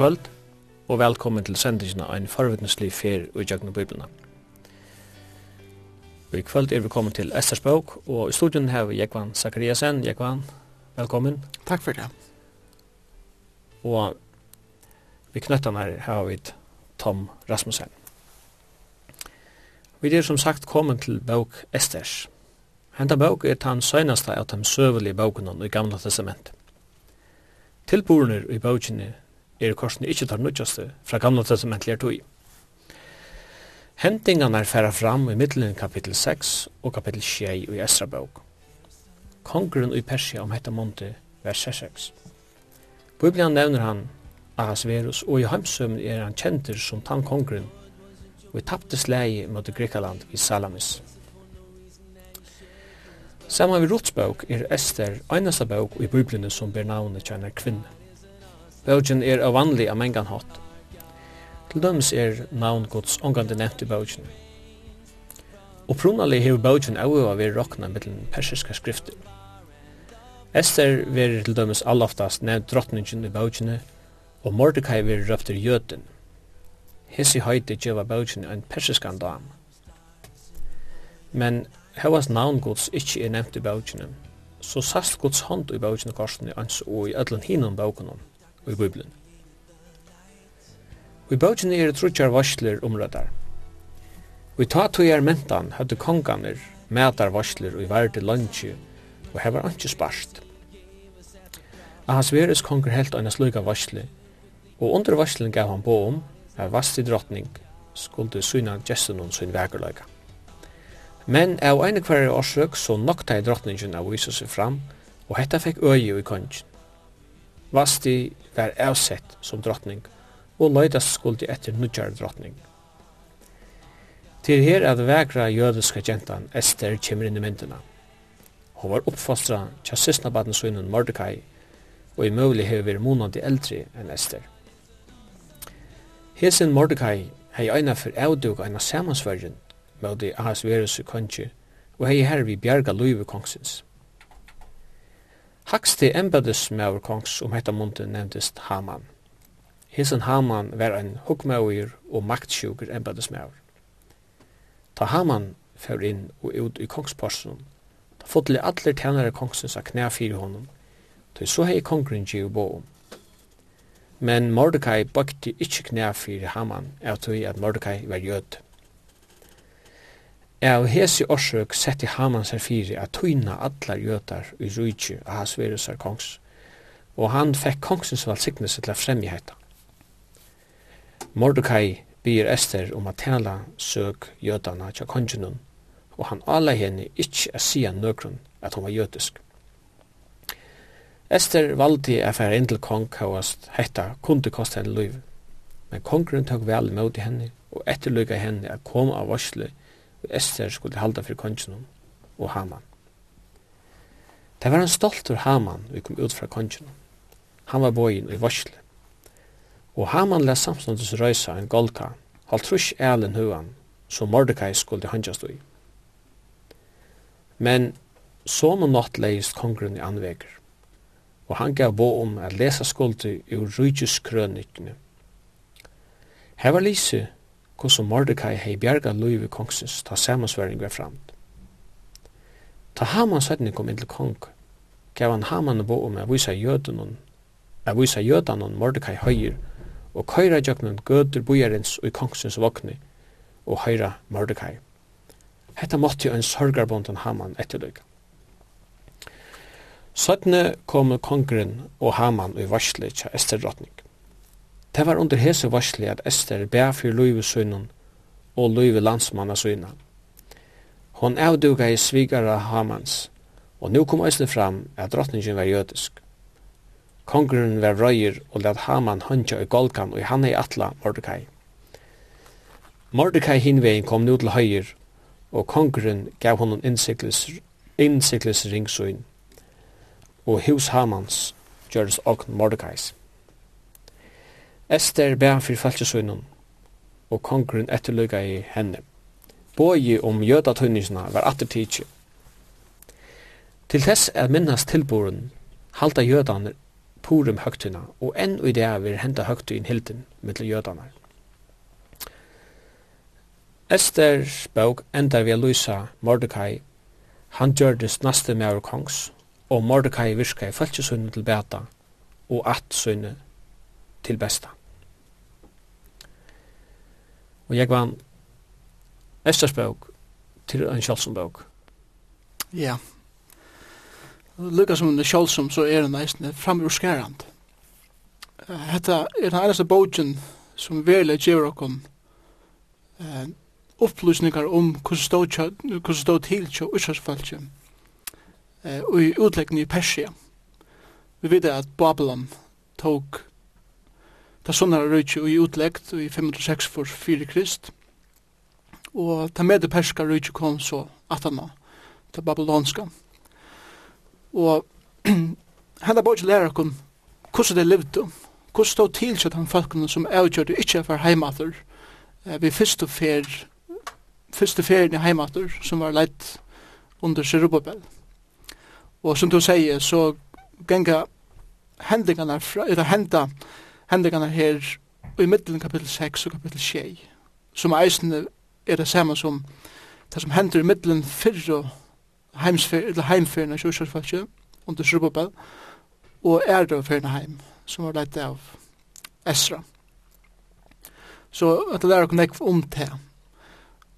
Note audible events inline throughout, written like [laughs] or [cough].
kvöld og velkommen til sendingina ein forvitneslig fer i jagna Bibelna. I kvöld er vi kommet til Esters bók og i studien har vi Jekvan Zakariasen. Jekvan, velkommen. Takk for det. Og vi knøttan her har vi Tom Rasmussen. Vi er som sagt kommet til bók Esters. Henta bók er tann søgnasta av de søvelige bókunan i Gamla Testamentet. Tilborene i bókinni er korsene ikke tar nødgjøste fra gamle testamentlige tog. Hentingene er færa fram i middelen kapittel 6 og kapittel 6 i Esra bok. Kongren i Persia om hette Monte, vers 6. Bibelen nevner han Ahasverus, og i heimsømmen er han kjenter som tann kongren, og i tappte slei mot Grekaland i Salamis. Saman vi rotsbøk er Ester einasta bøk i Bibelen som ber navnet kjenner kvinne. Bøgjen er av vanlig av mengan hatt. Til dømes er navn gods ångande nevnt i bøgjen. Opprunnalig hever bøgjen avgjøva ved rokna mittlen persiska skrifter. Esther verir til dømes alloftast nevnt drottningen i bøgjene, og Mordecai verir røfter jøten. Hissi høyde djeva bøgjen en persiskan dam. Men hevas navn gods ikkje er nevnt i bøgjene, så sast gods hånd i bøgjene korsene ans og i ödlen hinom bøgjene i Bibelen. Vi bøtjen er trutjar varsler omrødar. Vi ta er mentan høttu konganer metar varsler og i verdi lunchi og hevar anki sparst. Ahasveres konger helt anna sluga varsle og under varslen gav han på om at vasti drottning skulde syna jessenun sin vekerløyga. Men av ene kvar årsøk så nokta i drottningen av vise seg fram og hetta fekk øye i kongen. Vasti var avsett som drottning, og løytast skuldi etter nudjar drottning. Til her at vegra jødiska gentan Esther kjemur inn i myndina. Hun var oppfostra tja sysnabaden sunnen Mordecai, og i møvlig hefur veri månandi eldri enn Esther. Hesin Mordecai hei eina for avdug eina samansvergen, møvdi Ahas Verus i kongi, og hei her vi bjerga luive kongsins. Haksti embedismæver kongs om hetta mundu nevndist Haman. Hesen Haman var ein hukmæver og maktsjuker embedismæver. Ta Haman fyrir inn og ut i kongsporsen, ta fotli allir tænare kongsins a knæ fyrir honum, ta så hei kongrin gjiv bo Men Mordecai bakti ikkje knæ fyrir Haman, av tog at Mordecai var jød av hesi orsøk setti Haman seg fyrir at tøyna allar jøtar i rujtju av Hasverusar kongs, og han fekk kongsens valsignelse til a fremja heita. Mordecai byr Ester om at tala søk jøtana tja kongenun, og han ala henne ikkje a sia nøkron at hon var jøtisk. Ester valdi a færa inn til kong hauast hetta kundi kosta henne luiv, men kongren tåg vel møti henne og etterløyga henne a koma av varsle Esther skulle halda fyrir kongen og Haman. Det var en stoltur Haman vi kom ut fra kongen. Han var boin i varsle. Og Haman les samståndes røysa en golka, halt trus elen huan, som Mordecai skulle handjast i. Men som og natt leist kongren i anveger, og han gav bo om at lesa skuldi ur rujus krønikne. Her var lise hvordan Mordecai hei bjerga Louis kongsins ta samansværing var framt. Ta Haman sætning kom inn til kong, gav han Haman bo om a vysa jødanon, a vysa jødanon Mordecai høyir, og køyra jøknen gøtur bujarins og kongsins vokni, og høyra Mordecai. Hetta måtti jo en sorgarbondan Haman etterløyga. Sætne kom kongren og Haman i varsle tja Ester drottning. Det var under hese varsli at Esther bæ fyrir luive sønnen og luive landsmanna sønna. Hon avduga i svigara Hamans, og nu kom æsli fram at drottningin var jødisk. Kongren var røyir og let Haman hundja i Golgan og i hanne i atla Mordecai. Mordecai hinvegin kom nu til høyir, og kongren gav honom innsiklis, innsiklis ringsøyn, og hus Hamans gjørs ogn Mordecais. Ester bæ fyrir falskjøsøynum, og kongren etterløyga i henne. Bågi om jødatøyningsna var atter tidsi. Til þess er minnast tilboren, halda jødaner purum høgtina, og enn og i det vil henda inn hilden mittel jødaner. Ester bøk endar vi a lusa Mordecai, han gjørdes naste med av kongs, og Mordecai virka i falskjøsøynum til bæta, og at søyne til besta. Og jeg var Esters bøk til en Kjolson bøk. Ja. Lukka som en Kjolson, så er det nesten framurskærand. Hetta er den eneste bogen som virkelig gjør okkom eh, upplysningar om hvordan stod til til Ushasfaltje eh, og i utleggning i Persia. Vi vet at Babylon tok Ta sunnar rujtje og i utleggt i 506 for 4 krist. Og ta med det perska rujtje kom så atanna ta babylonska. Og [clears throat] henda bort lærer kun hvordan det levde, hvordan stod til seg de folkene som avgjørte ikke for heimater, vi første fer, første ferien i heimater som var leit under Sirubabel. Og som du sier, så genga hendingarna, eller henda hendingene her i middelen kapitel 6 og kapitel 6, som eisen er det samme som det som hender i middelen fyrre heimferien av kjørsjørsfalskje under Srubobel, og er det ferien heim, som var leit av Esra. Så at det lærer ikke nekv om det.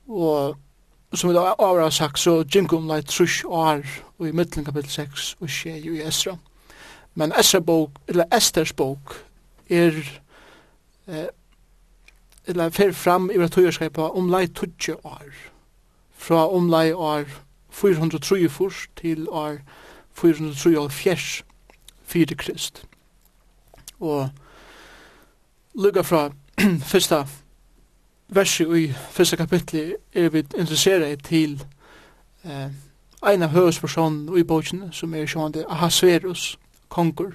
Og som vi da avra har sagt, så Jinkum leit trus år og i middelen kapitel 6 og skje i Esra. Men Esra bok, eller Esters bok, er eh, eller fer fram i vårt høyerskapet omlai 20 år. Fra omlai år 434 til år 473 fyrir krist. Og lukka fra [clears throat] fyrsta verset i fyrsta kapitli er vi interesseret til eh, ein av høyspersonen i bókene som er sjående Ahasverus, kongur,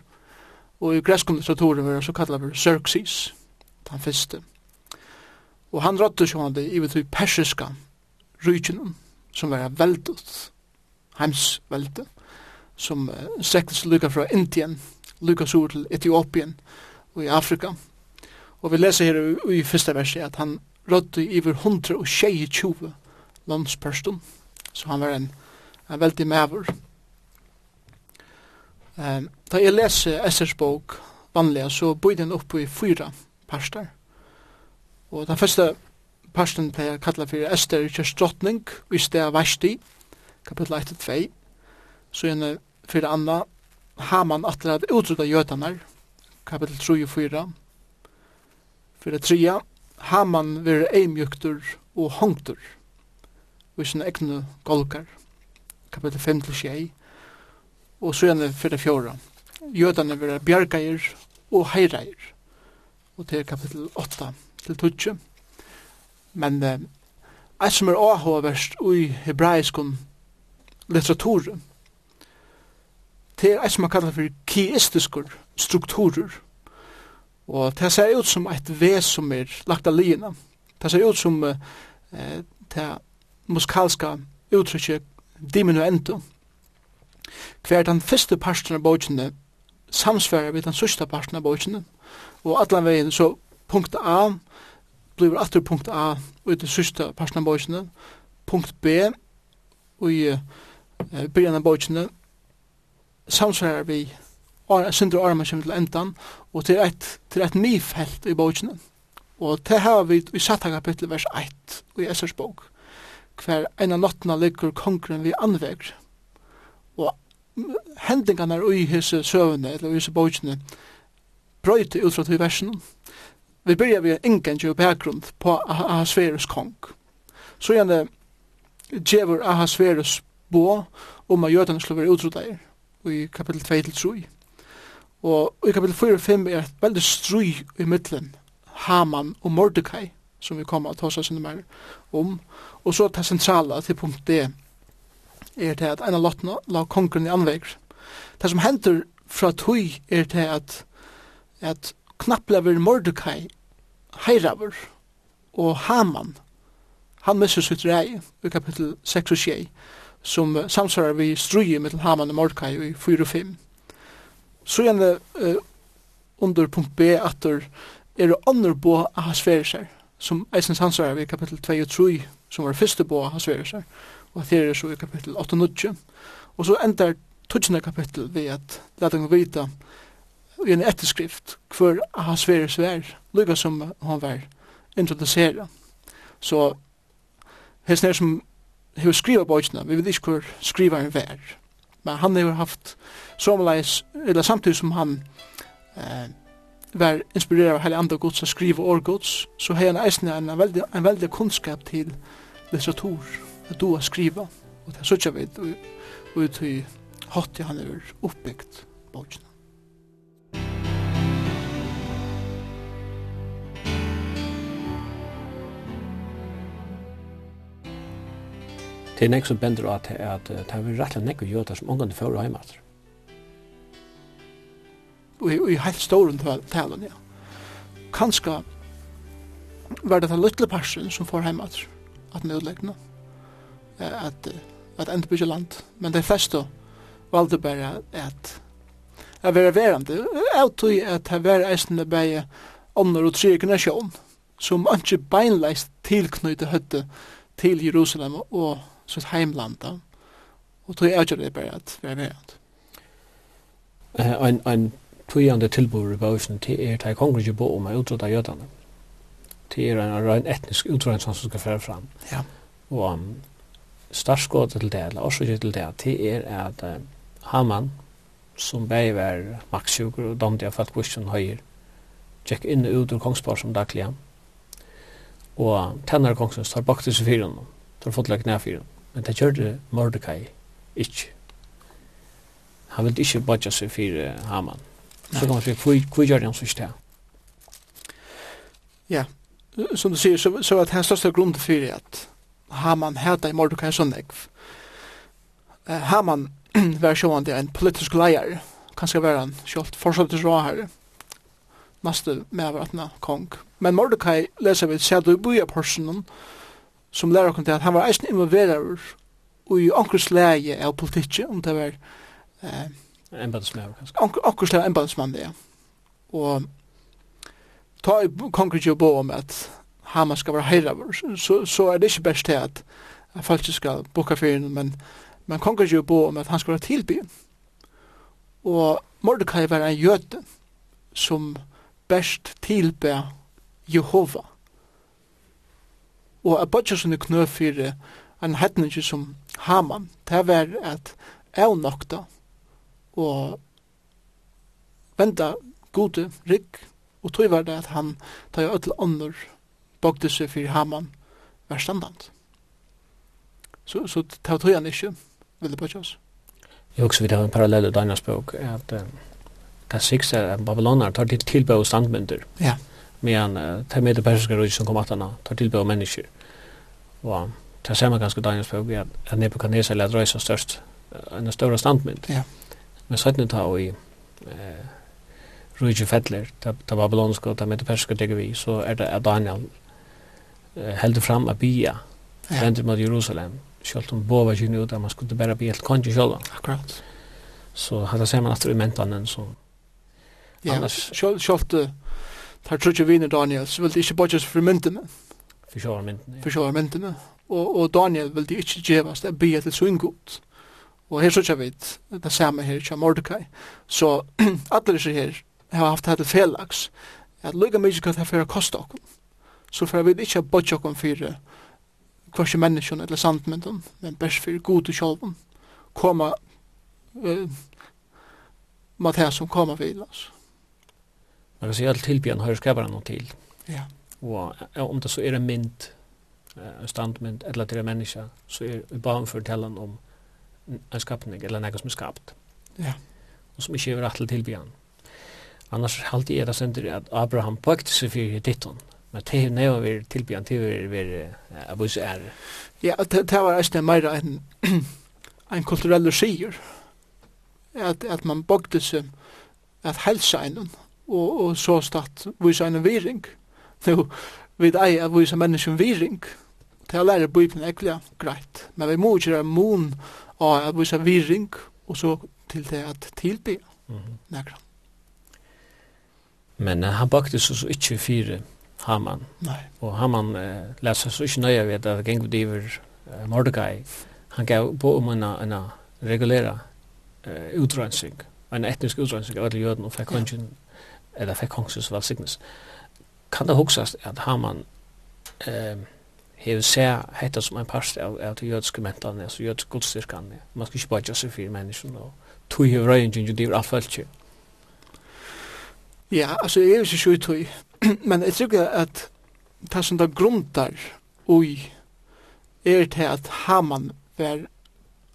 Og i gresk litteraturen var det så kallet for Xerxes, den første. Og han rådde seg han det i vidt persiska rykene, som var veldet, heimsvelde, som uh, sektes lykka fra Indien, lykka sur til Etiopien og i Afrika. Og vi leser her i, i første verset at han rådde i over tjove landspersten, så han var en, en veldig maver. Um, da jeg leser Esters bok vanlig, så bøy den opp i fyra parster. Og den første parsten pleier jeg kalla for Ester i kjørstrottning, i sted av versti, kapittel 1-2. Så gjerne for det andre, Haman atler at utrydda jødene, kapittel 3 og 4. For det tredje, Haman vil eimjuktur og hongtur, og i sine egne golkar, kapittel 5 til 6 og så gjerne for det fjorda. Jødene vil være bjergeier og heireier. Og til kapitel 8 til 20. Men eh, et som er avhåverst i hebraiskon litteratur, det er som er kallar for kiistiske strukturer. Og det ser ut som et ves som er lagt av lina. Det ser ut som eh, det musikalska uttrykket diminuendo hver den første parten av bøkene samsvarer vi den sørste parten av bøkene, og atlan veien så punkt A blir atter punkt A i den sørste parten av bøkene, punkt B i uh, byrjan av bøkene samsvarer vi sindre Arma som til endan, og til et, til et mifelt i bøkene. Og til har vi i satta kapittel vers 1 i Esers bok, hver en av nottena ligger kongren vi anvegr, hendingarna i hese søvne, eller i hese bøkene, brøyte ut fra til versen. Vi byrja vi ingen jo bakgrunn på Ahasverus kong. Så gjerne djevur Ahasverus bo om at jødene skulle være utryddeir i kapittel 2 til 3. Og i kapitel 4 og 5 er et veldig strøy i middelen Haman og Mordecai, som vi kommer til å ta oss mer om, og så det sentrale til punkt D, er til at en av lottene la kongren i anveger. Det som hender fra tøy er til at, at knapplever Mordecai, Heiraver og Haman, han misser sitt rei i kapittel 6 og 6, som samsvarer vi struje mittel Haman og Mordecai i 4 og 5. Så gjerne uh, under punkt B at atter er andre bo av hans som eisen samsvarar vi i kapittel 2 og 3, som var første bo av hans og det er så i kapittel 8-9. Og så ender tutsina kapittel ved at la dem vite i en etterskrift hvor hans veres vær, lykka som han var introduseret. Så hans nere som hefur skriva bøkina, vi vet ikke hvor skrivaren vær. Men han har haft somleis, eller samtidig som han eh, var inspirerad av hele andre gods å skriva år gods, så har han eisne en veldig, en veldig kunnskap til litteratur at du har skriva, og det er sånn vi ut i hatt han er oppbyggt bøkene. Det er nek som bender at, at, at det er rettelig nek og jøter som ungene fører hjemme. Og i, helt ståren talen, ja. Kanskje var det den lytle personen som får hjemme at den utleggende. Mm at, at endbyggja land. Men de fleste valgte bare at at var verande. Jeg tog at jeg var eisende bare ånder og tre generasjon som ikke beinleis tilknytte høtte til Jerusalem og sitt heimland. Og tog jeg det bare at være verande. Ein, ein tøyande tilbord i bøysen til er til kongreget bo om å utrota jødene. Til er en etnisk utrota som skal føre fram. Ja. Og um, starskådet til det, eller også til det, til er at uh, Haman, som begge var maktsjuker og domte jeg falt kursen høyer, tjekk inn og ut ur kongsbar som daglig han. Og tenner kongsens tar bak til seg fyren, tar fått lagt ned fyren. Men det gjør det Mordecai ikke. Han vil ikke bodja seg for uh, Haman. Så kan man si, hvor gjør det han så det? Ja, som du sier, så, så at hans største grunn til fyre at Haman hæta i Mordecai så nekv. Haman [clears throat] var sjående en politisk leier, kanskje var han sjålt fortsatt rå her, næste medvartna kong. Men Mordecai leser vi sædu i personen, som lærer okkur til at han var eisen involverer i onkurs leie av politikki, om det var... Eh, Embedsmann, kanskje? Onkurs leie av embedsmann, ja. Og ta i konkret jo bo om at hama skal være heilaver, så, så, er det ikke best til at folk skal boka ferien, men, men kongen jo bo om at han skal være tilby Og Mordecai var en jøde som best tilbe Jehova. Og at bodja sånne knø fyrir en hetningi som Haman, det var at evnokta og venda gode rygg, og tog var det at han tar jo öll ånder bogde seg for Haman var standant. Så, så det tog han ikke, vil det på oss. Jeg også vidt ha en parallell i Daniels bok, at uh, det sikste er at Babylonar tar til tilbøy standmynder, ja. medan uh, det er med det persiske rydde som kom at han tar tilbøy mennesker. Og det ser man ganske Daniels bok, at, at Nebuchadnezzar lær røysa størst, en større standmynd. Ja. Men så ta og i uh, rydde fettler, det Babylonsk og det med det persiske digger vi, så er det at Daniel heldur fram att bia vendur mot Jerusalem. Självt om båda kyrkor utan man skulle bara bli helt konje själva. Akkurat. Så hade ser man att det mentanen så. Ja, annars självt tar trutje viner Daniel så vill det inte bara för myntene. För själva myntene. För själva myntene. og och Daniel vill det inte gevas det bia till sin god. Og her sørger vi det samme her [clears throat] til Mordecai. Så alle disse her har haft det til felags. At lykka mykje kan det fyrir kosta okkur så får vi ikke bodja okkom fyrir kvarsi menneskjon eller sandmynden, men best fyrir gode sjolven, koma uh, mat her som koma vil, oss. Man kan si at tilbjørn har skrevet noe til. Ja. Og om det så er en mynd, en standmynd, eller til en menneske, så er vi bare for fortellen om en skapning, eller noe som er skapt. Ja. Og som ikke er rett til tilbjørn. Annars halte jeg det sender at Abraham bøkte seg for ditton, Men det er neva vi tilbyan, det har vi abus er. Ja, det var eisne mer en, en [clears throat] kulturell sier, At, at man bogte seg at helsa einan og, og så statt vise einan viring. Nå, vi er at vise menneskjen viring. til å lære bøypen ekla greit. Men vi må ikke gjøre mon av at vise viring og så til det at tilby. Mm -hmm. Nekra. Men uh, han bakte så, så ikke fire Haman. Nei. Og Haman uh, leser så ikke nøye ved at Gengu Diver uh, Mordecai, han gav på om en, en regulera uh, utrensing, en etnisk utrensing av alle jøden og fikk kongen, eller fikk kongens valsignes. Kan det huksas at Haman uh, hever seg hetta som en parst av, av de jødiske mentene, altså jødiske godstyrkene. Man skal ikke bare gjøre seg for menneskene, og tog i røyen, og det er alt følt Ja, altså, jeg er ikke så i. [clears throat] men jeg tror at det som det gruntar ui er til at Haman var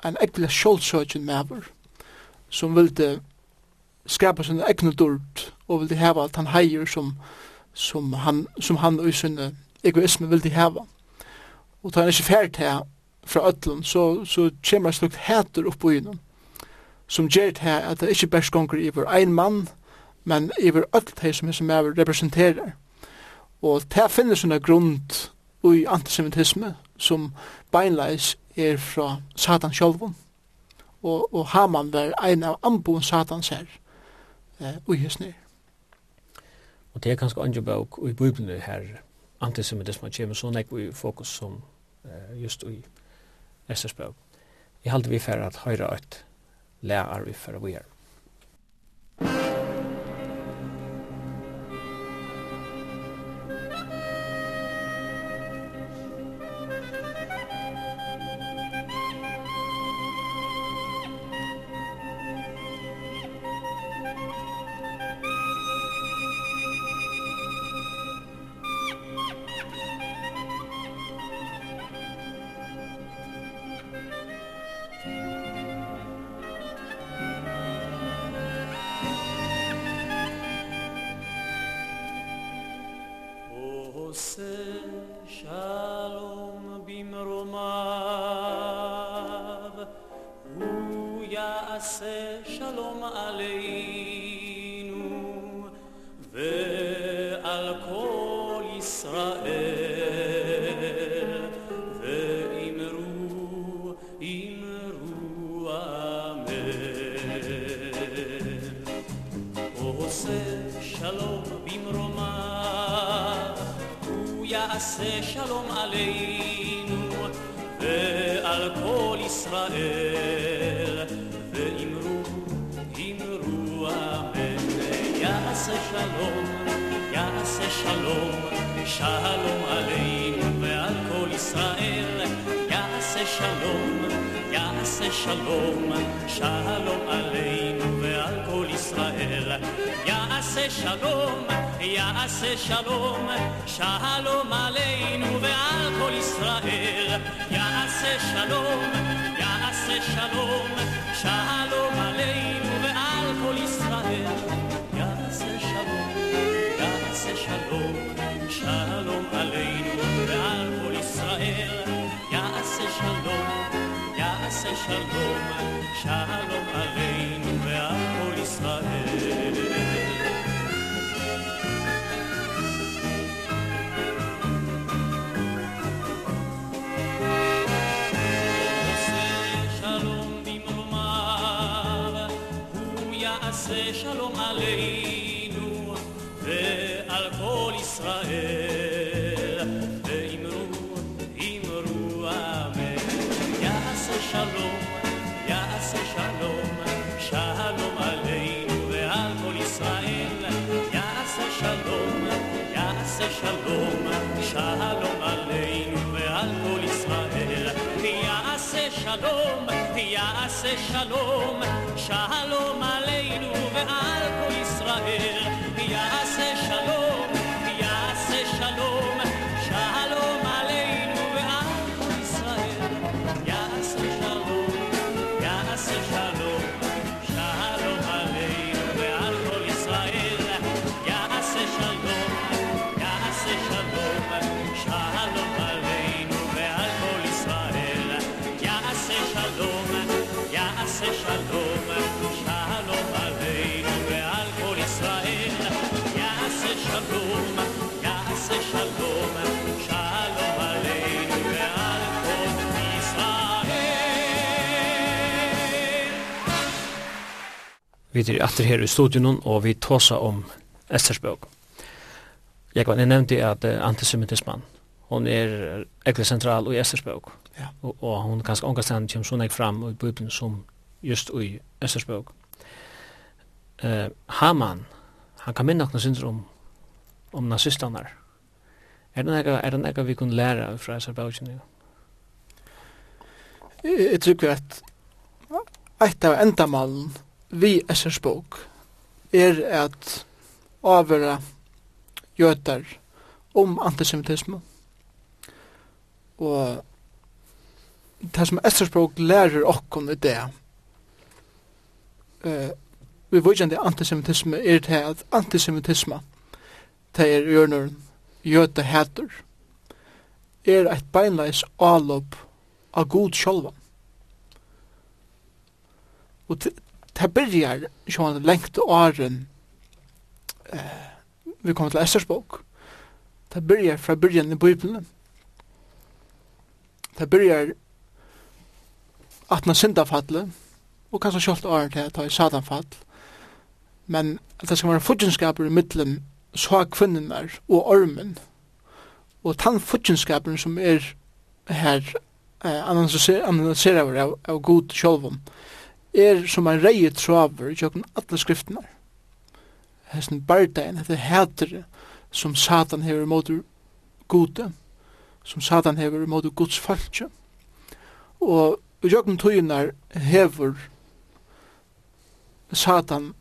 en ekvile sjålsøkjen mever som ville skapa sin egne dord og ville heva at han heier som, som han, som han og sin egoisme ville heva og da han ikke fært her fra ötlun så, så kommer han slukt hæter opp på innom som gjør det her at det ikke bærs gonger i vår ein mann men iver öll teg som hessum er representerar. Og det finnes sånne grund ui antisemitisme som beinleis er fra Satan sjálfun. Og, og Haman var ein av ambon Satans her eh, ui hessnir. Og det er kanskje andre bok i Bibelen her antisemitisme kommer så nekk i fokus som eh, just i Esters bøk. Jeg halte vi fer at høyre at lær vi fer vi her. יעשה שלום עלינו ועל כל ישראל ואמרו, אמרו אמן יעשה שלום, יעשה שלום שלום עלינו ועל כל ישראל יעשה שלום, יעשה שלום שלום עלינו ועל כל ישראל יעשה שלום יעשה שלום, שלום עלינו ועל כל ישראל. יעשה שלום, יעשה שלום, שלום עלינו ועל כל ישראל. יעשה שלום, יעשה שלום, שלום עלינו ועל כל ישראל. יעשה שלום, יעשה שלום, שלום עלינו ועל כל ישראל. שלום עלינו ועל כל ישראל. תיעשה שלום, תיעשה שלום, שלום עלינו ועל כל ישראל. תיעשה Vi er etter her i studien og vi tåsa om Esters bøk. Jeg var nevnte at uh, antisemitisman, hon er ekkert sentral i Esters bøk. Ja. Og, og hon ganske ångastan kommer sånn ek fram i Bibelen som just i Esters bøk. Uh, Haman, han kan minne noen synder om, om nazistanar. Er det noe, er det noe vi kunne lære fra Estersbøk? Jeg, jeg tror at et av endamalen vi Essers bok er at avvera jøtar om antisemitisme. Og det som Essers bok lærer okkom i det, uh, vi vujande antisemitisme er det at antisemitisme, det er gjørneren gjøta hætur, er et beinleis alop av god sjolvan. Og det byrjar sjåan lengt åren eh, vi kommer til Esters bok det byrjar fra byrjan i Bibelen det byrjar atna syndafallet og kanskje sjålt åren til at det er satanfall. Men at det skal være fudgenskaper i middelen så kvinnenar og ormen og tann fudgenskaper som er her eh, analyserer av, av god sjolvum er som en reie traver i kjøkken alle skriftene. Hesten bardein, det heter som Satan hever mot gode, som Satan hever mot Guds falskje. Og i kjøkken tøyner hever Satan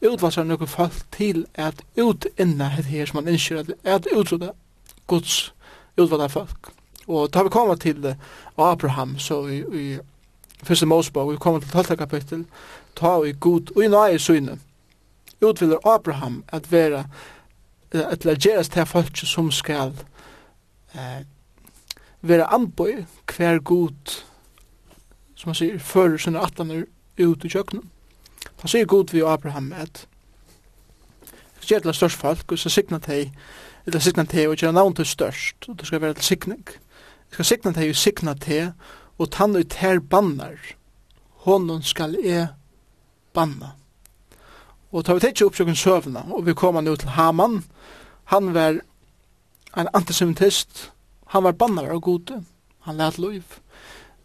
utvassar noen folk til at utinna het her som han innskjer at, at utroda Guds utvalda folk. Og da vi kommer til Abraham så i, i Fyrste Mosebog, vi kommer til 12. kapittel, ta i god og i nøye syne. Utvillar Abraham at vera, at la gjeras til folk som skal eh, vera anboi hver god, som han sier, fører sinne atlaner ut i kjøkkenen. Han sier god vi Abraham at gjer til størst folk, og så signa teg, eller signa teg og gjer navn til størst, og det skal være til signing. Det skal signa teg og signa teg, og tann ut her bannar, honom skal e banna. Og tar vi tekje oppsøkken søvna, og vi kommer nu til Haman, han var en antisemitist, han var bannar av gode, han lät loiv.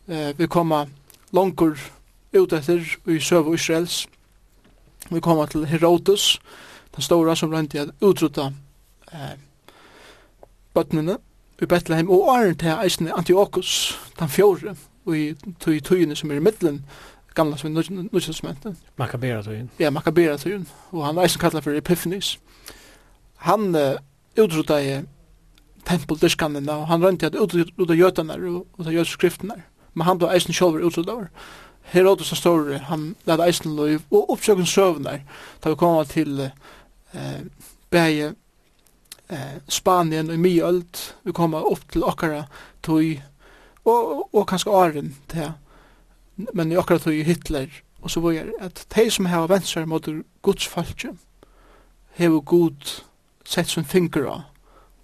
Eh, vi kommer langkur ut etter i søv Israels, vi kommer til Herodes, den stora som rønte at utrota eh, bøtnene, i Bethlehem, og åren til eisen Antiochus, den fjore, og i tøyene som er i middelen, gamla som er nødvendig. Makabera tøyen. Ja, Makabera tøyen, og han er eisen kallet for Epiphanes. Han uh, utrydda i tempeldyskanene, og han rønte at utrydda jøtene og, og jøtene skriftene, men han ble eisen sjolver utrydda over. Herodes den store, han lade eisen lov, og oppsøkken søvner, da vi kommer til uh, uh, eh, Spanien og Mjøld, vi kommer opp til okkara tog, og, og kanskje Aren til, men i okkara tog Hitler, og så var at de som har vent seg mot Guds falske, har god sett sin finger av,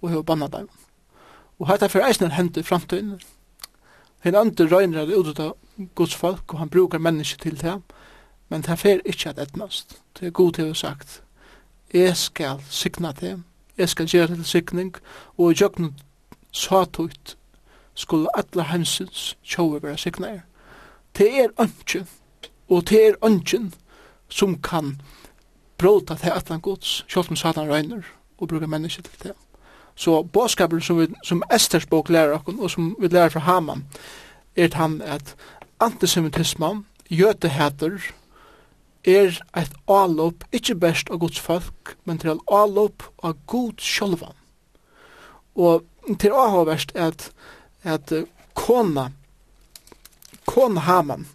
og har bannet dem. Og hette for eisen hendte i framtiden. Hinn andre røyner er ut av Guds folk, og han brukar mennesker til det, men det fer ikke at etnast. Det er god til å sagt, jeg skal signa til, jeg skal gjøre til sikning, og i jøkken satut skulle alle hensins tjove være sikninger. Det er ønsken, og det er ønsken som kan bråta til atlan gods, selv om satan røyner, og bruka menneske til det. Så båskapen som, vi, som Esters bok lærer oss, og som vi lærer fra Haman, er han at antisemitismen, jøteheter, er eit alop, ikkje best av Guds folk, men til alop av Guds sjolvan. Og til avhåverst er at, at kona, kona Haman,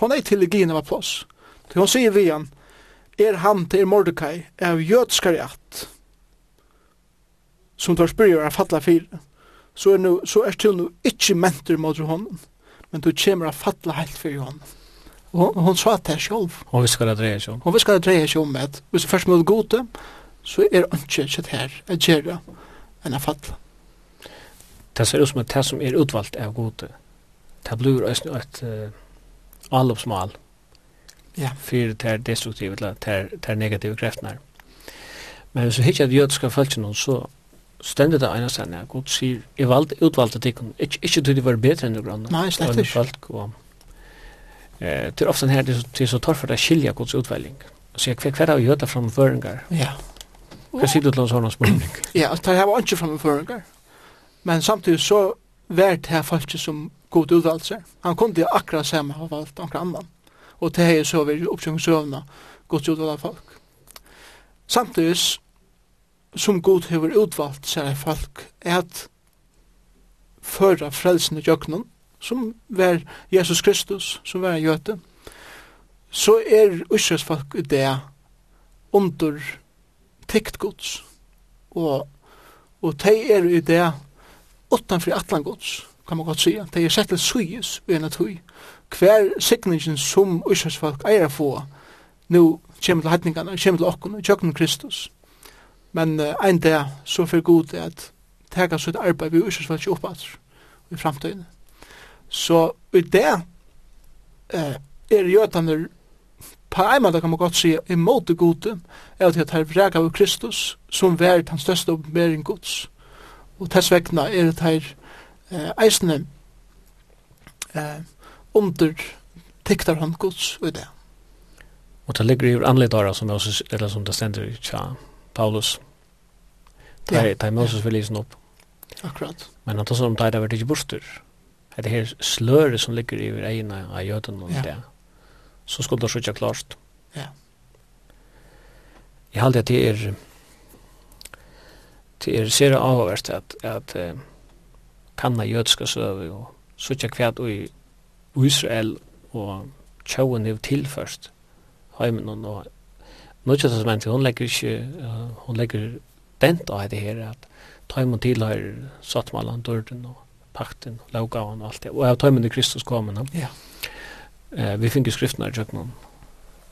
hon er til legin av plass. Til hon sier vi han, er han til Mordecai, er jødskar at, som tar spyrir av fatla fyra, så er, nu, så er til nu ikkje mentur mot honom, men du kommer av fatla heilt fyrir honom. Og hon sa det sjálf. Hon viskar det dreier seg om. Hon viskar det dreier seg om at hvis du først må gode, så er ikke sitt her at gjøre enn at falle. Det ser ut som at det som er utvalgt er gode. Det blir også et uh, allopsmal ja. for det er destruktive, det er negative kreftene. Men hvis vi ikke at jødiske følelsene, så stendet det ene stedet. God sier, jeg valgte utvalgte tikkene. Ikke, ikke til det var bedre enn det grann. Nei, slett ikke. Og folk og Eh, det är ofta här det är så torrt för att skilja Guds utväljning. Så hver har vi och det från förringar. Ja. Hva sier du til en sånn spørning? Ja, det her var ikke fram føringar. Men samtidig så var det her folk som god utvalgte Han kunne jo akkurat samme ha valgt noen annan. Og det her så var oppsøkningsøvna god utvalgte folk. Samtidig som god har utvalgt seg folk er at føra frelsen i jøkkenen som var Jesus Kristus, som var jøte, så er Israels folk i det under tikt gods, og, og de er i det utanfri atlan gods, kan man godt sige. De er sett til suyes ved en atui. Hver sikningen som Israels folk eier få, nu kommer til hedningene, kommer til okken, tjøkken Kristus. Men uh, ein dag så for god er at teka sitt arbeid vi Israels folk opp i framtiden. Så i det eh, er jøtaner på en måte kan man godt si imot det gode, er at jeg vrega av Kristus, som vær den største oppenbering gods. Og tess vegna er det her eh, eisne eh, under tiktar han gods i det. Og det ligger i anledare som Moses, eller som det stender i tja, Paulus. Det er, det er Moses vil lysen opp. Akkurat. Men han tar om det er det vært ikke borster. Ja det her sløret som ligger i egna av jøden og det, så skulle det ikke klart. Ja. Jeg halte at det er det er sere avhåverst at, at uh, kanna jødska søve og sutja kvæt i Israel og tjåen er tilførst heimen og Nå Nødja testamentet, hun legger ikke, uh, hun legger dent av det her, at ta imot tilhøyre sattmalan dørden og pakten, lovgaven og alt det. Og av tøymen til Kristus kom. Ja. Eh, vi finner skriftene i jøkken om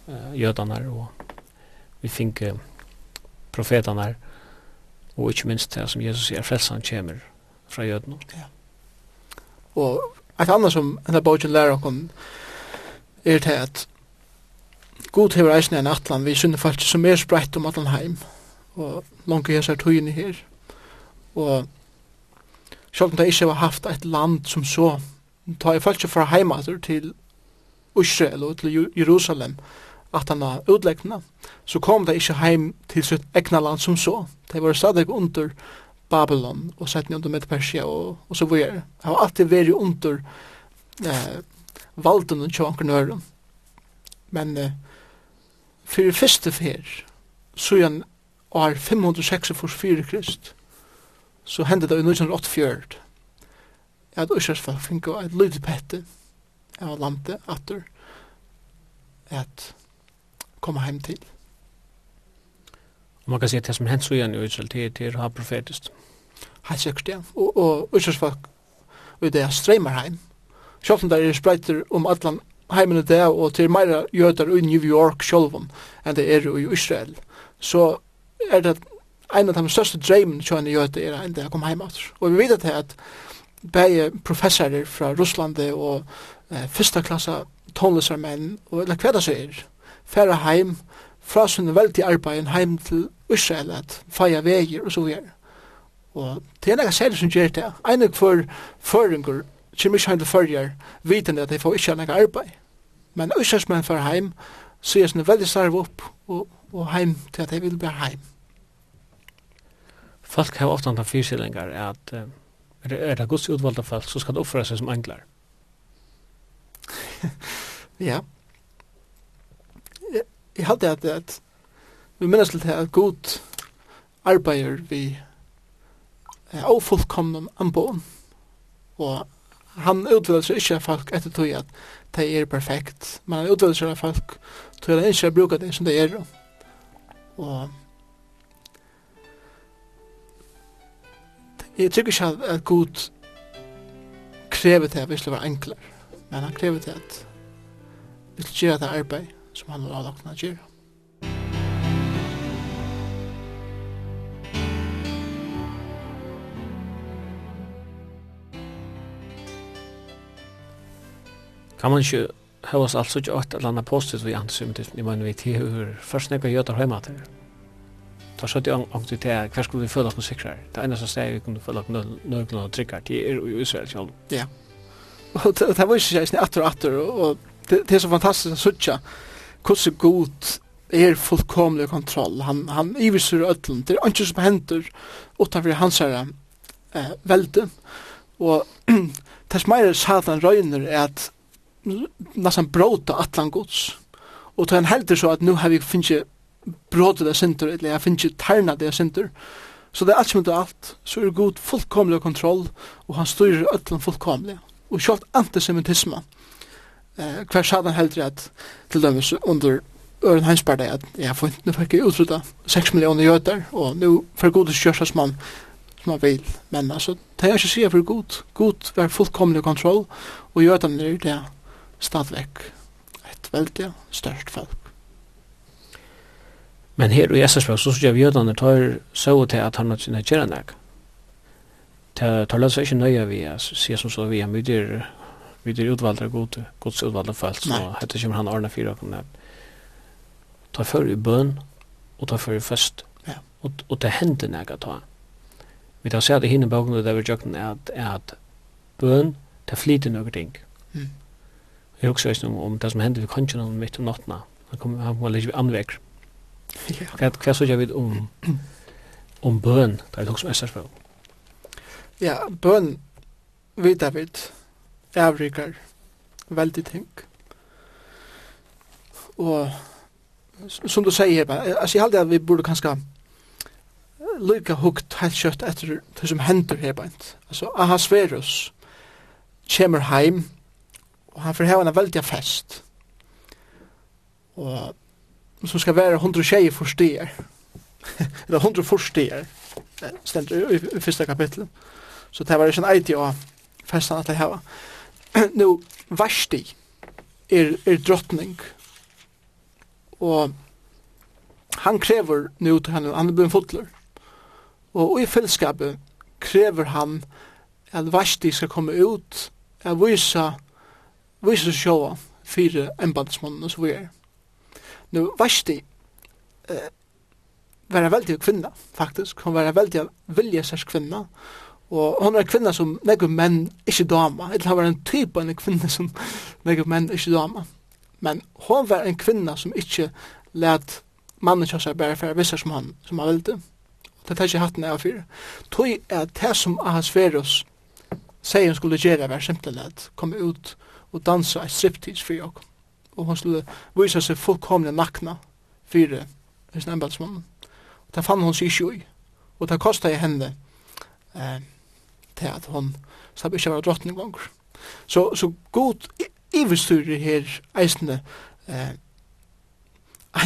eh, jødene og vi finner profetene og ikke minst det som Jesus sier, frelsen kommer fra jødene. Ja. Og et annet som en av boken lærer oss er til at God hever eisen en atlan vi synne faktisk som er spreitt om atlan heim og langt i hessar tøyene her og Sjálv om det ikke haft eit land som så, ta i følelse fra heimater til Israel og til Jerusalem, at han har utleggna, så kom det ikkje heim til sitt egna land som så. Det var stadig under Babylon og sett under Medpersia og, og så videre. Det har alltid vært under eh, valden og tjånkernøren. Men eh, for det første fer, så er år 546 for Krist, så hendte det i 1984 at Øsjersfall finko et lydig pette av landet atter at komme heim til. Og man kan si at det som hendt så igjen i Israel, det er ha profetisk. Helt sikkert, ja. Og, og Øsjersfall og det er streimar heim. Sjåfn der er spreiter om atlan heimen i det, og til meira jødar i New York sjolvun enn det er i Israel. Så er det en av de største dreimen kjønne gjøte er enn det kom heim. Og vi vet at begge professorer fra Russland og eh, første klasse tonløsarmenn og eller hva det så er, færre heim fra sin veldig arbeid heim til Israel at feia veier og så videre. Og det er nekka særlig som gjør det. Einig for føringer, kjem ikke heim til førjer, vitende at de får ikke nekka arbeid. Men Israelsmenn færre heim, sier sin veldig starv opp og, og heim til at de vil bli heim folk har ofta antan fyrsillingar at uh, er det er gods utvalda folk så skal det oppføre seg som englar. [laughs] ja. Jeg, jeg hadde at, at vi minnes litt at god arbeider vi er ofullkomnen anbån og han utvelder seg ikke folk etter tog at det er perfekt men han utvelder seg folk tog at han ikke bruker det som det er og Jeg tror ikke at Gud krever det at vi skulle være enklere, men han krever det at vi skal gjøre det arbeid som han har lagt å gjøre. Kan man ikke høres altså ikke åt et eller annet positivt ved antisemitismen, mener vi til tilhører først når vi hjemme til det? Da så jeg jag til till hver skulle vi føle oss noe sikrere. Det enda som steg vi kunne føle oss noe tryggere, det er i Israel selv. Ja. Og det var ikke sånn atter og atter, og det er så fantastisk å sutja hvordan god er fullkomlig kontroll. Han, han iviser ødlen. Det er ikke som hender utenfor hans herre eh, velde. Og [clears throat] det som er satan røyner er at nesten bråta atlan gods. Og det er en heldig så at nu har vi finnes brådet av sinter, eller jeg finner ikke terna det av. Så det er alt som er alt, så er god fullkomlig kontroll, og han styrer ødelen fullkomlig. Og selv antisemitisme, eh, hver satan heldur at til dømes under Øren Heinsberg at jeg får nu fikk jeg utrydda 6 millioner jøter, og nu for god er kjørs som man, som man vil. Men altså, det er ikke sier for god. God er fullkomlig kontroll, og jødene er det stadigvæk et veldig størst folk. Men her i Estersberg så synes jeg jødene tar så til at han har sin kjære Det Tar løs ikke nøye vi, jeg sier som så vi, vi er vi er utvalgte god, gods utvalgte folk, så hette kommer han Arne fire Ta nek. Før i bøn, og ta før i fest, ja. og, og det hender nek at tar. Vi tar seg at i hinne bakom det der vi jøkken er at, er at bøn, det flyter noen ting. Mm. Jeg husker også om det som hender vi kan ikke noe midt om nattene. Han kommer, han kommer litt anvekker. Ja. Hva er så jeg vet om, om bøn, det er det mest SRF? Ja, bøn, vi vet. Avrikar veldig ting. Og som du sier, altså jeg halde at vi burde kanskje lykke hukt helt kjøtt etter det som hender her beint. Altså, Ahasverus kommer heim, og han får hava en veldig fest. Og som ska vara 120 försteg. Eller 100 försteg. Stämt i, i första kapitlet. Så det var ju en idé av fästan att det här. nu Vashti är är drottning. Och han kräver nu till han er blevet fotler. Och, i fellesskapet kräver han att Vashti ska komma ut att visa visa sjåa fyra embandsmannen och så vidare. Nu Vashti eh, var en veldig kvinna, faktisk. Hon var en veldig viljesers kvinna. Og hon var en kvinna som nekker menn ikke dama. Eller hon var en typ av en kvinna som nekker menn ikke dama. Men hon var en kvinna som ikke let mannen kjøsar bare for visse som han, som han ville. Det tar ikke hatten av fyrir. Tøy er det som Ahasverus sier hun skulle gjøre var simpelthen at komme ut og dansa et striptease for jokken og hon skulle vise seg fullkomne nakna fyrir sin embetsmannen. Og det fann hon seg ikke i. Og det kostet henne eh, til at hon slapp ikke være drottning langer. Så, så god iverstyrer her eisende eh,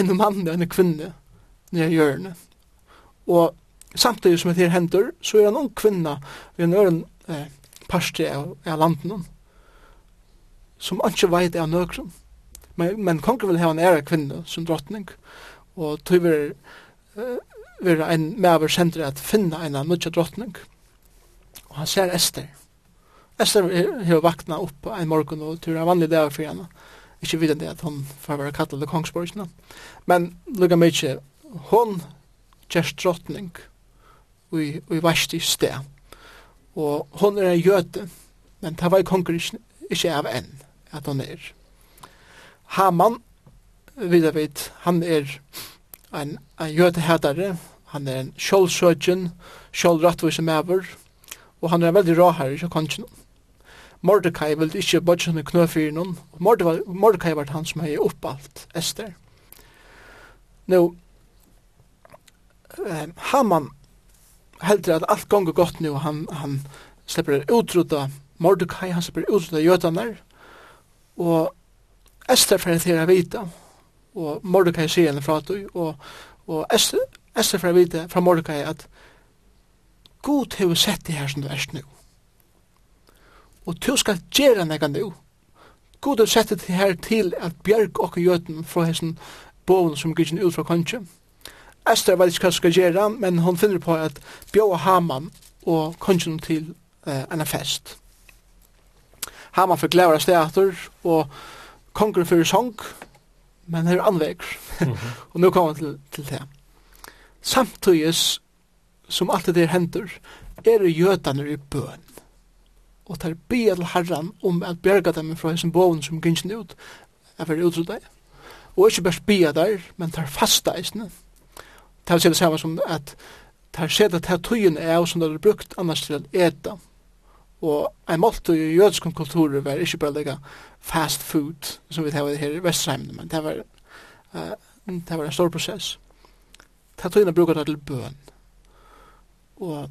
en mann og en kvinne nere hjørne. Og samtidig som det her hender, så er det ung kvinna ved en øren eh, parste av, av landen som ikke vet av nøkron. Men, men kongen vil ha en ære kvinne som drottning, og tog vil uh, være en medver sender at finne en nødja drottning. Og han ser Esther. Esther har vakna opp en morgen og tur en vanlig dag for henne. Ikke det at hun får være kattet til kongsborgsene. Men lukka mykje, hun kjærs drottning i, i verste sted. Og hun er en jøte men det var i kongen ikke av enn at hun er. Haman, vidar vet, han er en, en jødehedare, han er en kjolsøkjen, kjolrattvise mever, og han er en veldig rar her i kongen. Mordecai vil ikke bodge henne knøfyr noen, Mordecai var han som hei oppalt Esther. Nå, eh, Haman heldur at alt gongur gott nu, han, han slipper utrota Mordecai, han slipper utrota jødanar, og Esther fyrir til å vite, og Mordecai sier henne fra du, og, og Esther, Esther fyrir å vite fra Mordecai at God hefur sett deg her som du erst nu. Og du skal gjøre nega nu. God hefur sett deg her til at bjerg og jötun fra hessen boven som gudgen ut fra kanskje. Esther vet ikke hva skal gjøre, men hon finner på at bjóa Haman og kanskje til eh, en fest. Haman forklarer stedater, og kongen fyrir sång, men her er anvegur. Mm -hmm. [laughs] og nu kommer vi til, til det. Samtidig som alt det hender, er det jødene i bøn. Og tar be til herran om at berga dem fra hessen boven som gynsen ut, er for utrydda. Og ikke bare be der, men tar fasta eisne. Det er det samme som at tar seta til tøyen er som det er brukt annars til å eta. Og ein målt i jødiske kultur var ikke bare lega fast food, som vi tar her i Vestheimene, men det var, uh, det var en stor prosess. Det tog inn å bruke det til bøn. Og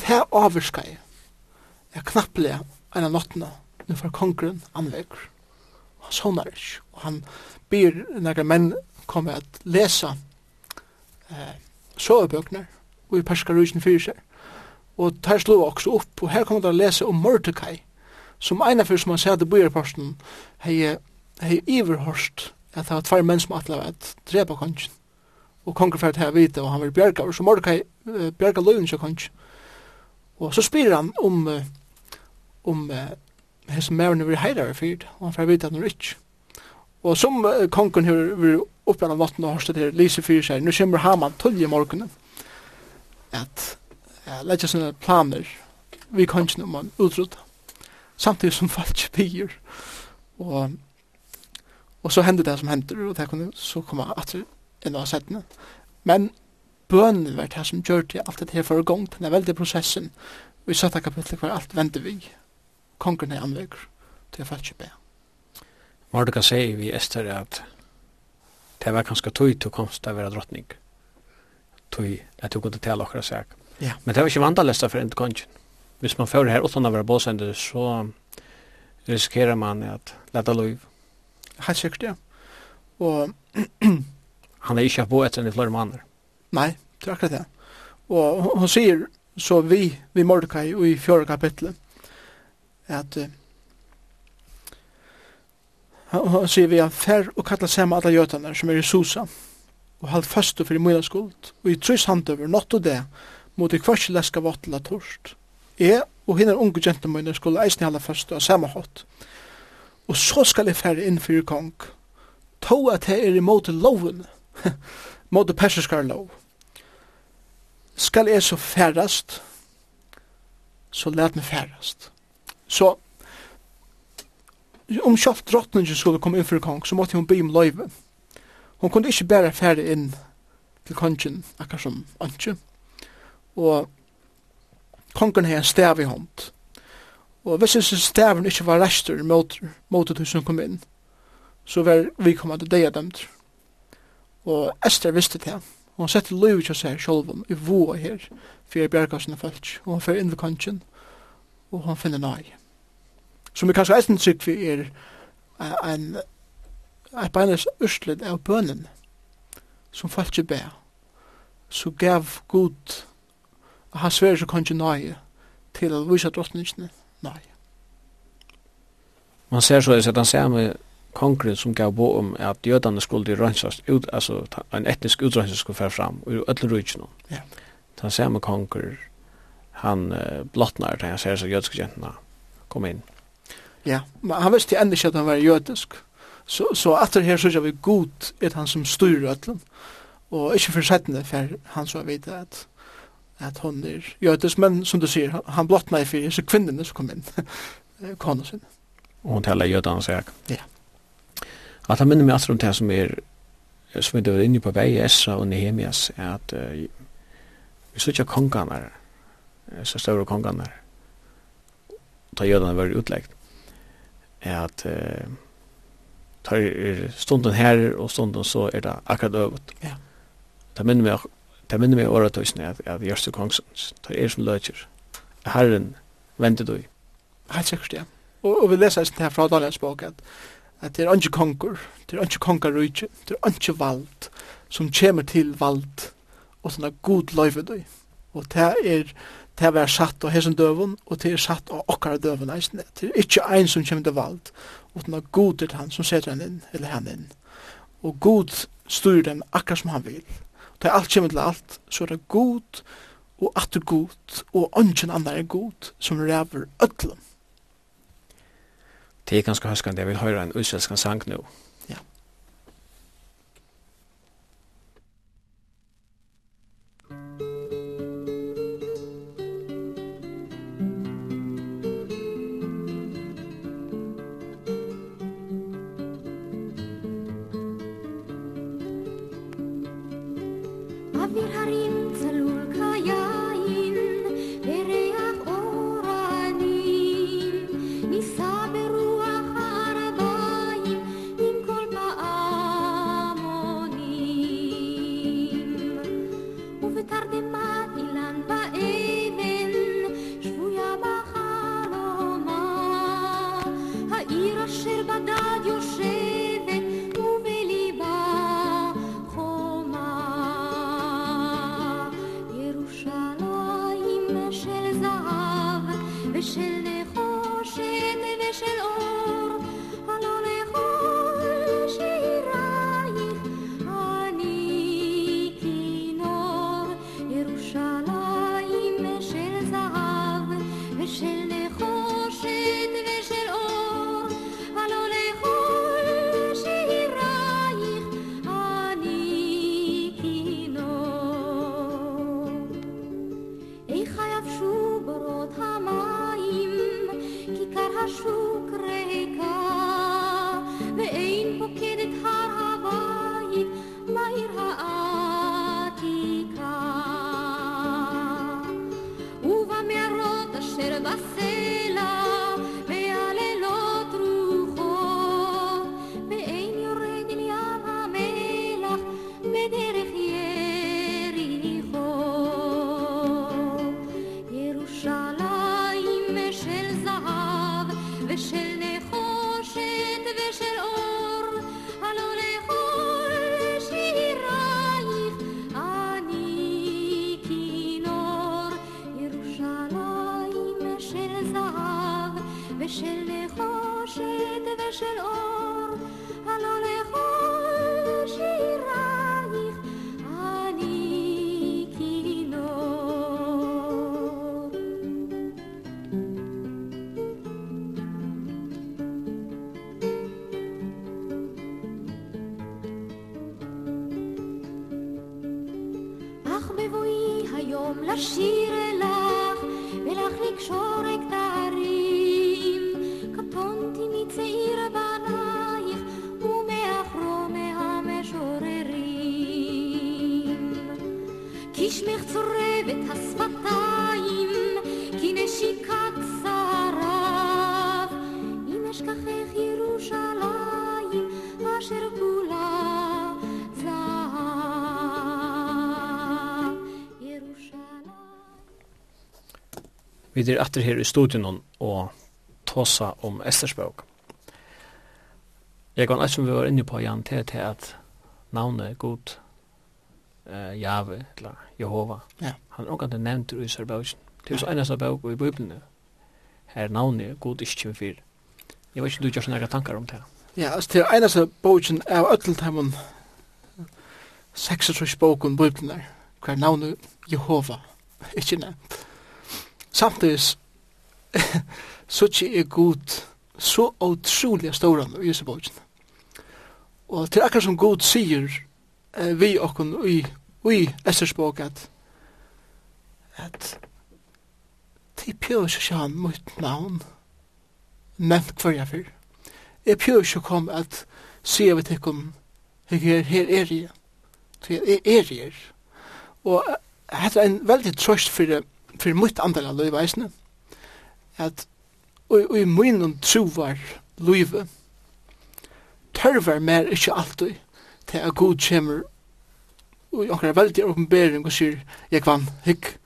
det avvirsker jeg. Jeg knappelig en av nottene, nu for kongren anvekker. Han sånner ikke. Og han byr noen menn kommer at lesa eh, sovebøkner og i perska perskarusen fyrir seg og tar slå også opp, og her kommer det å lese om Mordecai, som ene fyr som han sier til bojerparsten, hei, hei iverhorst, at det var tvær menn som atlev at drepa kongen, og kongen fyrir til å vite, og han vil bjerga, og så Mordecai uh, bjerga løyden til kongen. Og så spyr han om, uh, om uh, hese mævne vi heidare fyrt, og han fyrir vite at han er ikke. Og som uh, kongen her vil oppgrann av vatten og horstet her, lyser fyrir seg, nu kommer Haman tull i morgenen, at uh, leggja sine planer vi kongen om man utrota samtidig som folk byr og og så hender det som hender og det kunne så komme atter en av settene men bøn var det som gjør det alt det her for gong den er veldig prosessen. Vi i satt kapitlet hver alt venter vi kongen er anvegur til folk byr Mordeka sier vi Esther at det var kanskje tøy til komst av vara drottning. Tøy at du kunne tala okra sak Ja. Men det var ikke vandalest for en kongen. Hvis man fører her uten å være båsender, så risikerer man at lette lov. Helt sikkert, ja. Og [clears throat] han er ikke på etter enn i flere måneder. Nei, det er akkurat det. Og hun sier, så vi, vi Mordecai, i fjore kapitlet, at uh, hun sier vi, fer og kallar sema alla jötarna som er i Susa, og halv fastu fyrir møyla skuld, og i trus handøver, nått og det, mot i kvarsi leska vottla torst. Jeg og hinner unge gentemøyner skulle eisen halda først og samme hot. Og så skal jeg færre inn fyrir kong. To at jeg er imot loven, [laughs] mot persiskar lov. Skal jeg så færrast, så let meg færrast. Så, om kjapt drottningen skulle komme inn fyrir kong, så måtte hun be om løyve. Hun kunne ikke bare færre inn til kongen, akkar som antje og kongen har en stav i hånd. Og hvis disse staven ikke var rester mot, mot det som kom inn, så var vi kommet til deg dømt. Og Esther visste det. Og hun sette lov til seg selv om i voa her, for jeg bjerga sine folk. Og hun fyrir inn ved kongen, og hun finner nøy. Som vi kanskje eisen trygg vi er en et beinnes urslid av bønnen som falt ikke ber. Så gav god Og han sverer så kanskje nøye til å vise drottningene nøye. Man ser så at han ser med konkret som gav bo om at jødene skulle rønsast ut, altså en etnisk utrønsast skulle fære fram i ødler rujtjen. Ja. Han ser med konkret, han uh, blottnar, han ser så jødiske jentene kom inn. Ja, men han visste enda ikke at han var jødisk. Så, så at det her synes vi god er han som styrer ødlen. Og ikke for settende for han så vidt at at hon er jødes, men som du sier, han blottna i fyrir, så kvinnene som kom inn, [laughs] kona sin. Og hun taler jødene seg. Ja. At han minner meg alt om det som er, som vi var inne på vei i Esra og Nehemias, er at uh, vi sier ikke kongene så større kongene ta da jødene var utleggt, er at uh, tar er stunden her og stunden så er det akkurat øvet. Ja. Det minner meg det minner meg året tøysene at, at Gjørste Kongsens, det er som løtjer. Herren venter du. Helt sikkert, ja. Og, og vi leser det her fra Daniels bok at, at det er ikke konger, det er ikke konger rydtje, det er ikke vald som kommer til vald og sånn at god løyve du. Og det er det er satt av hesen døven, og det er satt av okkara døven eisne. Det er ikke ein som kommer til vald, og det er god til han som setter han inn, eller han inn. Og god styrer den akkurat som han vil. Ta alt kemur til alt, så er det god og atter god og ønsken andre er god som ræver öllum. Det er ganske høskande, jeg vil høre en utsvenskan sang nå. عم للشيرة Vi er etter her i studien og tåsa om Esters Estersbøk. Jeg kan ikke som vi var inne på, Jan, til til at navnet god eh, Jave, eller Jehova, ja. han er omgant nevnt i Sørbøkken. Det er så eneste bøk i Bibelen. Her navnet god ikke fyr. Jeg vet ikke om du gjør sånne tankar om det. Ja, altså det er eneste bøkken av Øtteltheimen 36 bøkken Bibelen, hver navnet Jehova, [laughs] ikke nevnt. Samtidig så ikke [laughs] er god så utrolig stor i disse Jøsebogjen. Og til akkurat som god sier eh, vi okken i, i Esters Estersbog at at de pjør ikke han mot navn nevnt hver jeg fyr. Jeg pjør ikke kom at sier vi til kom her, her er jeg. Så jeg er jeg. Og hette er en veldig trøst for det for mitt andal av løyve eisne, at og i munnen trovar løyve, tørvar mer ikkje alltid til at god chimmer og i okkar veldig åpenbering og sier, jeg kvann, hygg,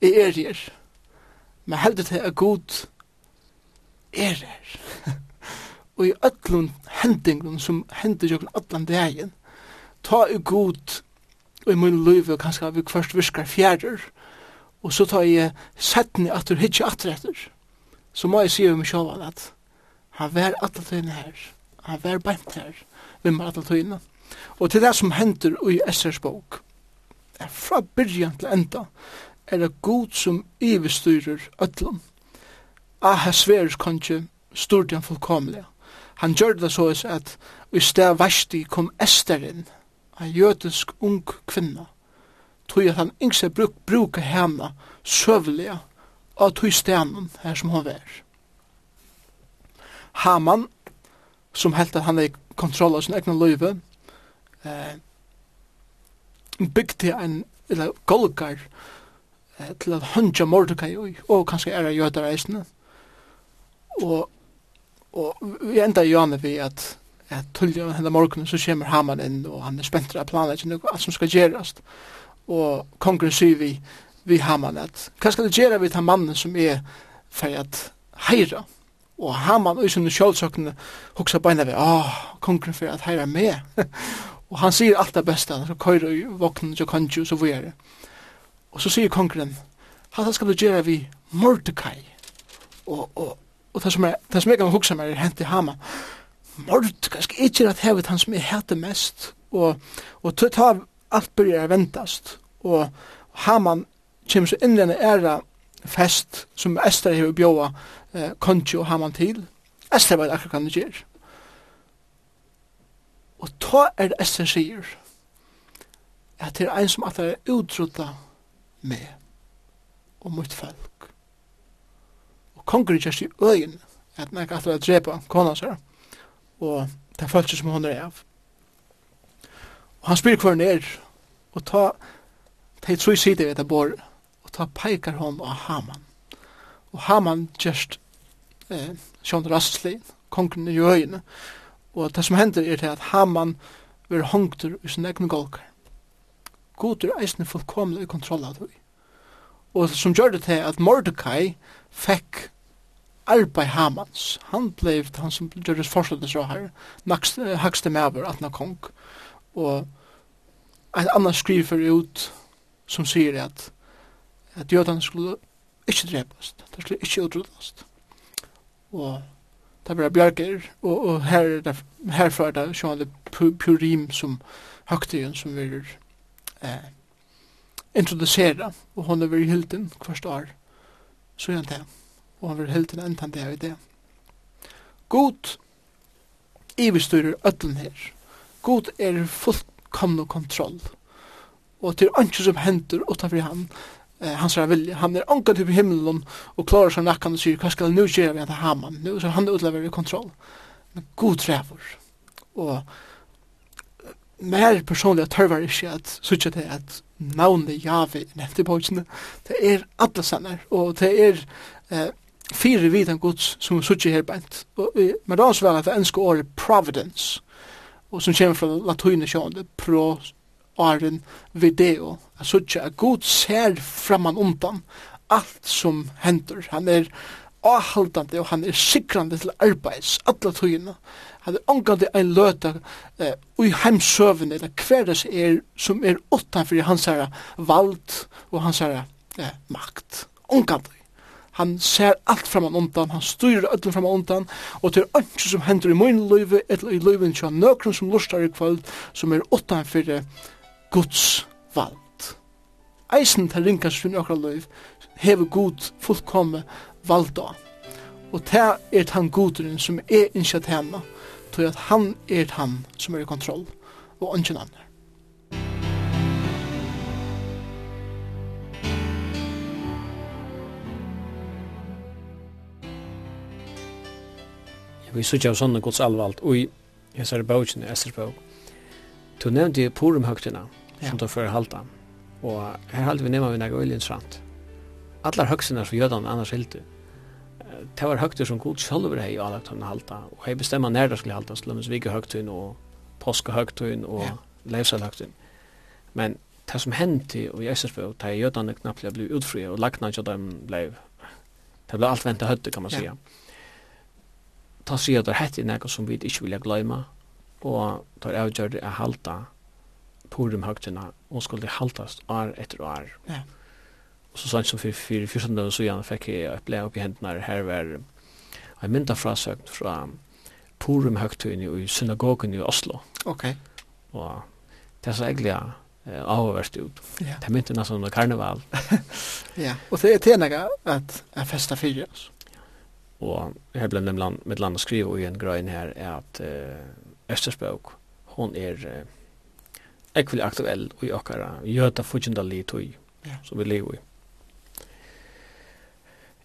jeg er her, men heldig til at god er her. [laughs] og i öllun hendingun som hendur jokken allan dagen, ta i god og i mun løyve og kanskje vi først virkar fjærer, og så tar jeg settene at du hittir atter etter, så må jeg si om sjål at han var atter tøyne her, han vær bænt her, vi må atter tøyne. Og til det som hender i Esers bok, er fra byrjan til enda, er det god som ivestyrer ötlum. Ahasverus konge stort han fullkomlig. Han gjør det så at i sted vasti kom Esther inn, en jødisk ung kvinna, tog at han yngste bruk, bruka henne søvliga av tog stenen her som hun var. Haman, som helt at han er i kontroll av sin egna løyve, eh, bygde en eller golgar eh, til at hundja Mordecai og, og kanskje er jødar eisne. Og, og vi enda i jane vi at at tullja henda morgunen så kommer Haman inn og han er spenter av planleggen og alt som skal gjerast og kongren sier vi, vi Haman at hva skal det gjøre vi til mannen som er for at heira og Haman [laughs] og sinne kjølsøkene hoksa beina vi, åh, kongren for at heira med og han sier alt det beste han skal køyre i våknen til kongen så vi er og så sier kongren hva skal det gjøre vi Mordecai? Og, og, og det som er, det som jeg kan hoksa meg er hent i Haman. Mordecai skal ikke at hevet han som er hette mest? Og, og ta allt börjar väntast och Haman kommer så in den ära fest som Esther har bjóa eh, Konti og Haman til. Esther var akkurat kan det gjør og ta er det Esther sier at det er en som at det er utrota med og mot folk og konger gjør seg i øyen at han ikke at det er drepa kona seg og det er folk som hon er av Og han spyr hver ned, og ta, de tru sider ved det bor, og ta peikar hon av Haman. Og Haman gjerst eh, Sjón Rastli, kongen i øyene, og det som hender er til at Haman vil hongtur i sin egen golkar. God er eisne fullkomlig i kontroll av det. Og som gjør det til at Mordecai fekk arbeid Hamans. Han blei han som gjør det forslaget så her, hakste med over at han kong. Og og en annan skriver ut som sier at at jødene skulle ikke drepast, de skulle ikke utrydast. Og det var bjerger, og, og her, er det herfra er det sånn det purim som høgtigen som vil eh, introducera, og hon er vil hilden hverst år, så er han det, og han vil hilden enda det er i det. God, ivestyrer ødlen her, God er fullkomna kontroll. Og til anki som hender utanfor han, eh, hans er vilje. Han er anka til himmelen og klarar seg nakkan og sier, hva skal nu gjøre vi til Haman? Nu, så han utlever i kontroll. Men god trever. Og mer personlig tørvar ikke at sutja til at navnet Javi nevnt i bøkene. Det er alle sannar, og det er eh, fire vidan gods som sutja her bænt. Og, men det er også vel at det enske året Providence, og som kommer fra latune sjående, pro aren video, at suttje at god ser framman undan alt som hender. Han er avhaldande og han er sikrande til arbeids, alla tøyina. Han er angande ein løta eh, ui heimsøvene, eller hver er som er utanfor hans herra vald og hans herra eh, makt. Angande han ser alt framan undan, han styrir öllum framan undan, og til ønske som hendur i min løyve, eller i løyven til nøkron som lustar i kvöld, som er utanfyrre Guds vald. Eisen til ringas fyrir nøkra løyv, hever god fullkomme vald av. Og det er han goderen som er innskjett henne, til at han er han som er i kontroll, og ønsken andre. Vi sutja av sånne gods alvalt og i hessare bøkene, Esters bøk. Du nevnte Purim høgtina, som du fyrir halta, Og her halte vi nema vi nega veldig interessant. Allar høgstina som jødan annars hildu, det var høgtir som god sjálfur hei alagt hann halta, og hei bestemma nær det skulle halta, slummes vike høgtun og påska høgtun og ja. leivsal høgtun. Men det som hendi og i Esters det er jødan knapplega blei utfri og lagna jo dem blei, det blei alt venta høtti kan man ja ta sig at det hett er noe som vi ikke vilja gløyma, og tar avgjør det å halta purum høgtina, og skulle haltast år etter år. Ja. Og så sant som for fyr, fyr, fyr, så gjerne fikk jeg oppleve opp i hendene her var en mynda frasøgn fra purum høgtina i synagogen i Oslo. Ok. Og det [laughs] er så egentlig eh avvärst ut. Det mynte nästan under karneval. ja. Och det är tänka att att festa fyra og här ble nämligen med land å skrive i en grön her, er at uh, Østersbøk, hon er uh, ekvile aktuell i åkara jöta fudgenda li tøy, ja. som vi lever i.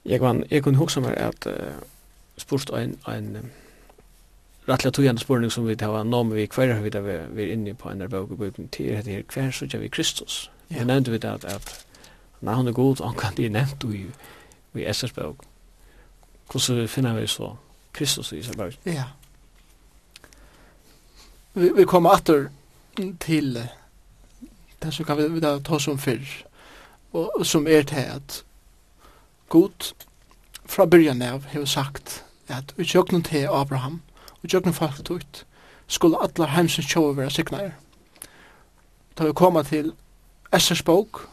Jeg, kan, jeg kunne huske meg at uh, spørst en, en uh, rettelig togende spørning som vi har nå med vi hver har vi da vi er inne på en der bøk og bøkken til er her hver så vi Kristus. Ja. Jeg nevnte vi det at, at nei, hun er god, han kan bli nevnt i, i SS-bøk hvordan finner vi så Kristus i seg berg? Ja. Vi, vi kommer atter til det som kan vi, vi ta som fyrr, og som er til at God fra byrjan av har sagt at vi tjøknen til Abraham, vi tjøknen folk tukt, skulle atler heimsens tjove være signair. Da vi kommer til Essers bok,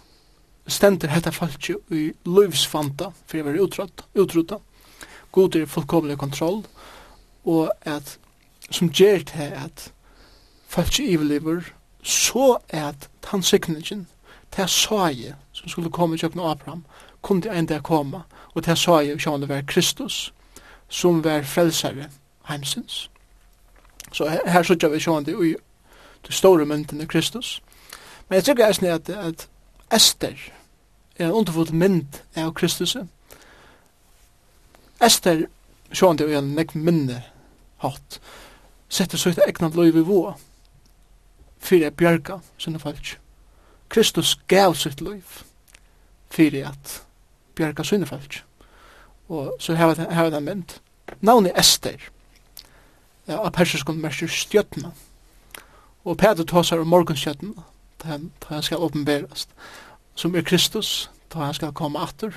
stender hetta falskje i løvsfanta, for jeg var utrota, utrota, god er fullkomlig kontroll, og at som gjør til at folk ikke iverlever, så at tansikningen, det sa jeg som skulle komme i kjøkken Abraham, kunne en dag komme, og det sa som kjøkken var Kristus, som var frelsere heimsins. Så her, her sitter vi kjøkken det i det store mynden av Kristus. Men jeg tror ikke at, at Esther er en underfot mynd av Kristus, Ester, sjåan det er en nek minne hatt, setter så et egnet løy vi våa, fyrir er bjerga sinne falsk. Kristus gav sitt løy fyrir at bjerga sinne falsk. Og så her er det en mynd. Navnet Ester, ja, av persiskon mersker stjøtna. Og Peter tåsar om morgenstjøtna, da han skal åpenberast, som er Kristus, da han skal komme atter.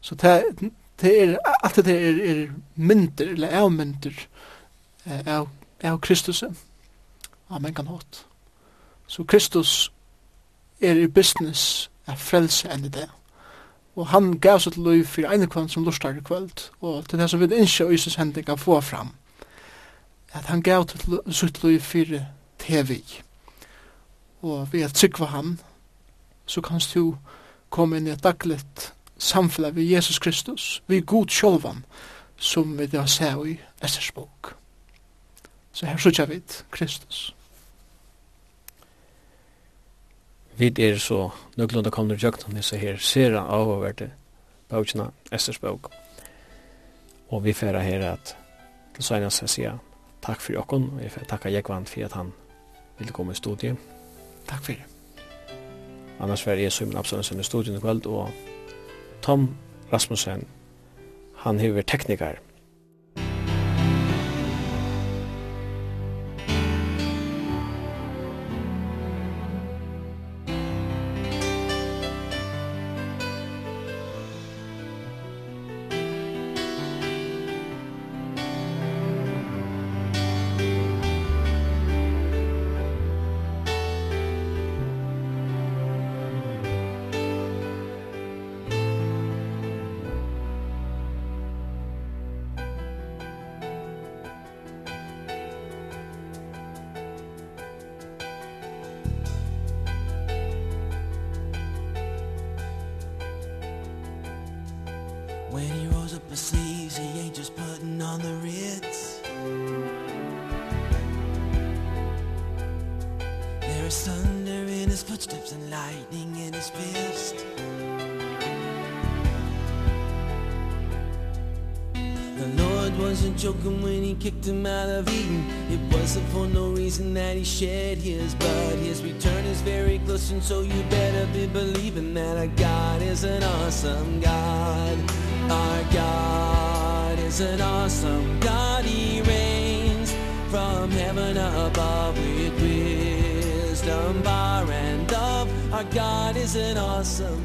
Så det det er, alt det er, er myndir, eller er eh, av, av Kristus av mengan hatt. Så Kristus er i business av frelse enn i det. Og han gav sitt liv for ene kvann som lustar i kvöld, og til det som vil innskje Jesus hending kan få fram, at han gav sitt liv for TV. Og ved at trykva han, så kan du komme inn i et dagligt samfunnet vi Jesus Kristus, vi god sjolvan, som vi da ser i Esters bok. Så her sykja vi Kristus. Vi er så nøglunda kommer jøkna disse her sera avhåverte bøkjena Esters bok. Og vi færa her at til søgnas jeg sier takk for jokken, og jeg færa takka Jekvand for at han ville komme i studiet. Takk for det. Annars var jeg så min absolutt i studiet i kveld, og Tom Rasmussen, han hever teknikar. God is an awesome.